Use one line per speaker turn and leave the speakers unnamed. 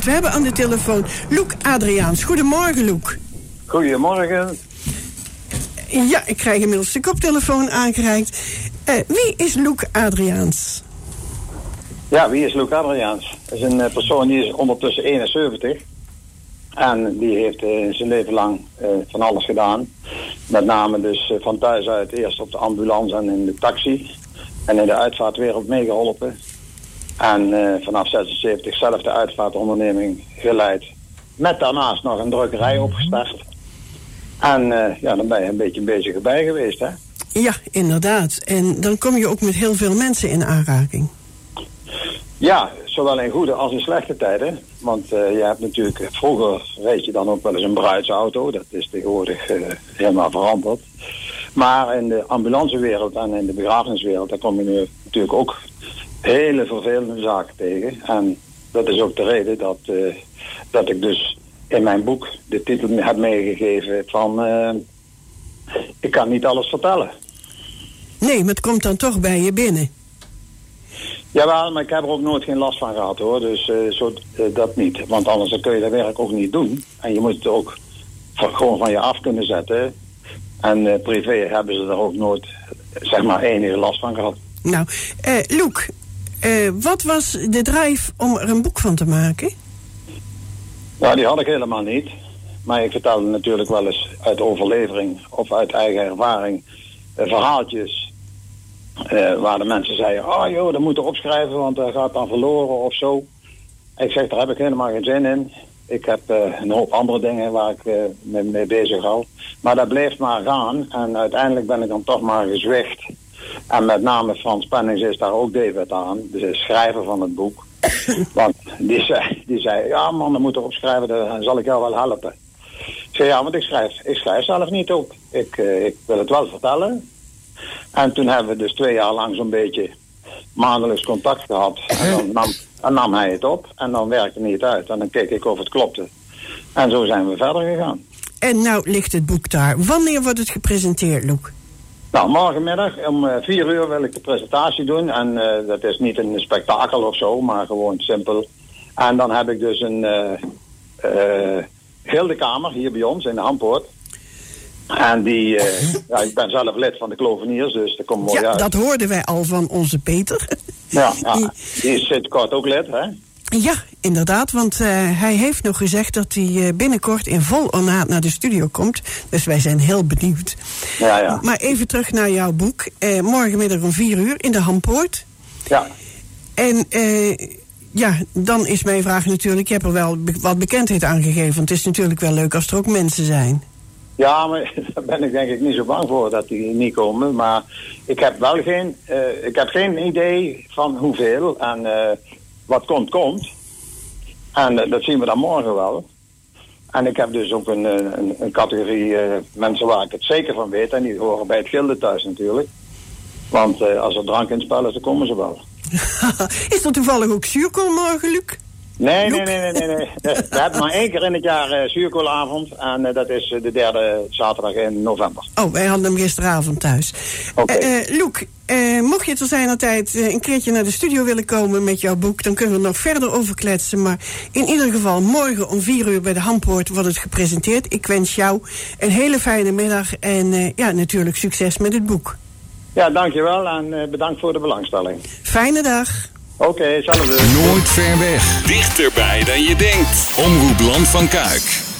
We hebben aan de telefoon Loek Adriaans. Goedemorgen, Loek.
Goedemorgen.
Ja, ik krijg inmiddels de koptelefoon aangereikt. Uh, wie is Loek Adriaans?
Ja, wie is Loek Adriaans? Dat is een uh, persoon die is ondertussen 71. En die heeft uh, zijn leven lang van alles gedaan. Met name dus van thuis uit eerst op de ambulance en in de taxi. En in de uitvaartwereld meegeholpen. En vanaf 76 zelf de uitvaartonderneming geleid. Met daarnaast nog een drukkerij opgestart. En ja, dan ben je een beetje bezig erbij geweest, hè?
Ja, inderdaad. En dan kom je ook met heel veel mensen in aanraking.
Ja, zowel in goede als in slechte tijden. Want uh, je hebt natuurlijk, vroeger reed je dan ook wel eens een bruidsauto. Dat is tegenwoordig uh, helemaal veranderd. Maar in de ambulancewereld en in de begrafeniswereld, daar kom je nu natuurlijk ook hele vervelende zaken tegen. En dat is ook de reden dat, uh, dat ik dus in mijn boek de titel heb meegegeven van ik kan niet alles vertellen.
Nee, maar het komt dan toch bij je binnen.
Jawel, maar ik heb er ook nooit geen last van gehad hoor. Dus uh, zo, dat niet. Want anders dan kun je dat werk ook niet doen. En je moet het ook van, gewoon van je af kunnen zetten. En privé hebben ze er ook nooit, zeg maar, enige last van gehad.
Nou, Loek, wat was de drive om er een boek van te maken?
Nou, die had ik helemaal niet. Maar ik vertelde natuurlijk wel eens uit overlevering of uit eigen ervaring verhaaltjes uh, waar de mensen zeiden, oh joh, dat moet er opschrijven, want dat gaat dan verloren of zo. Ik zeg, daar heb ik helemaal geen zin in. Ik heb een hoop andere dingen waar ik mee, mee, bezig hou. Maar dat bleef maar gaan. En uiteindelijk ben ik dan toch maar gezwicht. En met name Frans Pennings is daar ook David aan. De schrijver van het boek. Want die zei, die zei ja man, dat moet er opschrijven, dan zal ik jou wel helpen. Ik zei, ja, want ik schrijf, ik schrijf zelf niet op. Ik, ik wil het wel vertellen. En toen hebben we dus twee jaar lang zo'n beetje maandelijks contact gehad. En dan nam, dan nam hij het op en dan werkte het uit. En dan keek ik of het klopte. En zo zijn we verder gegaan.
En nou ligt het boek daar. Wanneer wordt het gepresenteerd, Loek?
Nou, morgenmiddag om uh, vier uur wil ik de presentatie doen. En uh, dat is niet een spektakel of zo, maar gewoon simpel. En dan heb ik dus een uh, gildekamer hier bij ons in de Hampoort. En die, uh, ja, ik ben zelf lid van de Kloveniers, dus dat komt mooi
ja,
uit.
dat hoorden wij al van onze Peter.
Ja, ja. die is sinds kort ook lid, hè?
Ja, inderdaad, want uh, hij heeft nog gezegd dat hij uh, binnenkort in vol ornaat naar de studio komt. Dus wij zijn heel benieuwd.
Ja, ja.
Maar even terug naar jouw boek. Uh, morgenmiddag om vier uur in de Hampoort.
Ja.
En ja, dan is mijn vraag natuurlijk, je hebt er wel be wat bekendheid aan gegeven. Want het is natuurlijk wel leuk als er ook mensen zijn.
Ja, maar daar ben ik denk ik niet zo bang voor dat die niet komen. Maar ik heb wel geen, uh, ik heb geen idee van hoeveel en uh, wat komt, komt. En uh, dat zien we dan morgen wel. En ik heb dus ook een, een, een categorie mensen waar ik het zeker van weet. En die horen bij het gilde thuis natuurlijk. Want als er drank in het spel is, dan komen ze wel.
is er toevallig ook zuurkool Luc?
Nee, nee, nee, nee, nee. We hebben maar één keer in het jaar uh, zuurkoolavond. En uh, dat is de derde zaterdag in november.
Oh, wij hadden hem gisteravond thuis.
Oké.
Loek, mocht je ter zijn tijd een keertje naar de studio willen komen met jouw boek... dan kunnen we nog verder over kletsen. Maar in ieder geval, morgen om vier uur bij de Hampoort wordt het gepresenteerd. Ik wens jou een hele fijne middag en ja, natuurlijk succes met het boek.
Ja, dankjewel en bedankt voor de belangstelling.
Fijne dag.
Oké, okay.
Nooit ver weg. Dichterbij dan je denkt. Omroep Land van Kuik.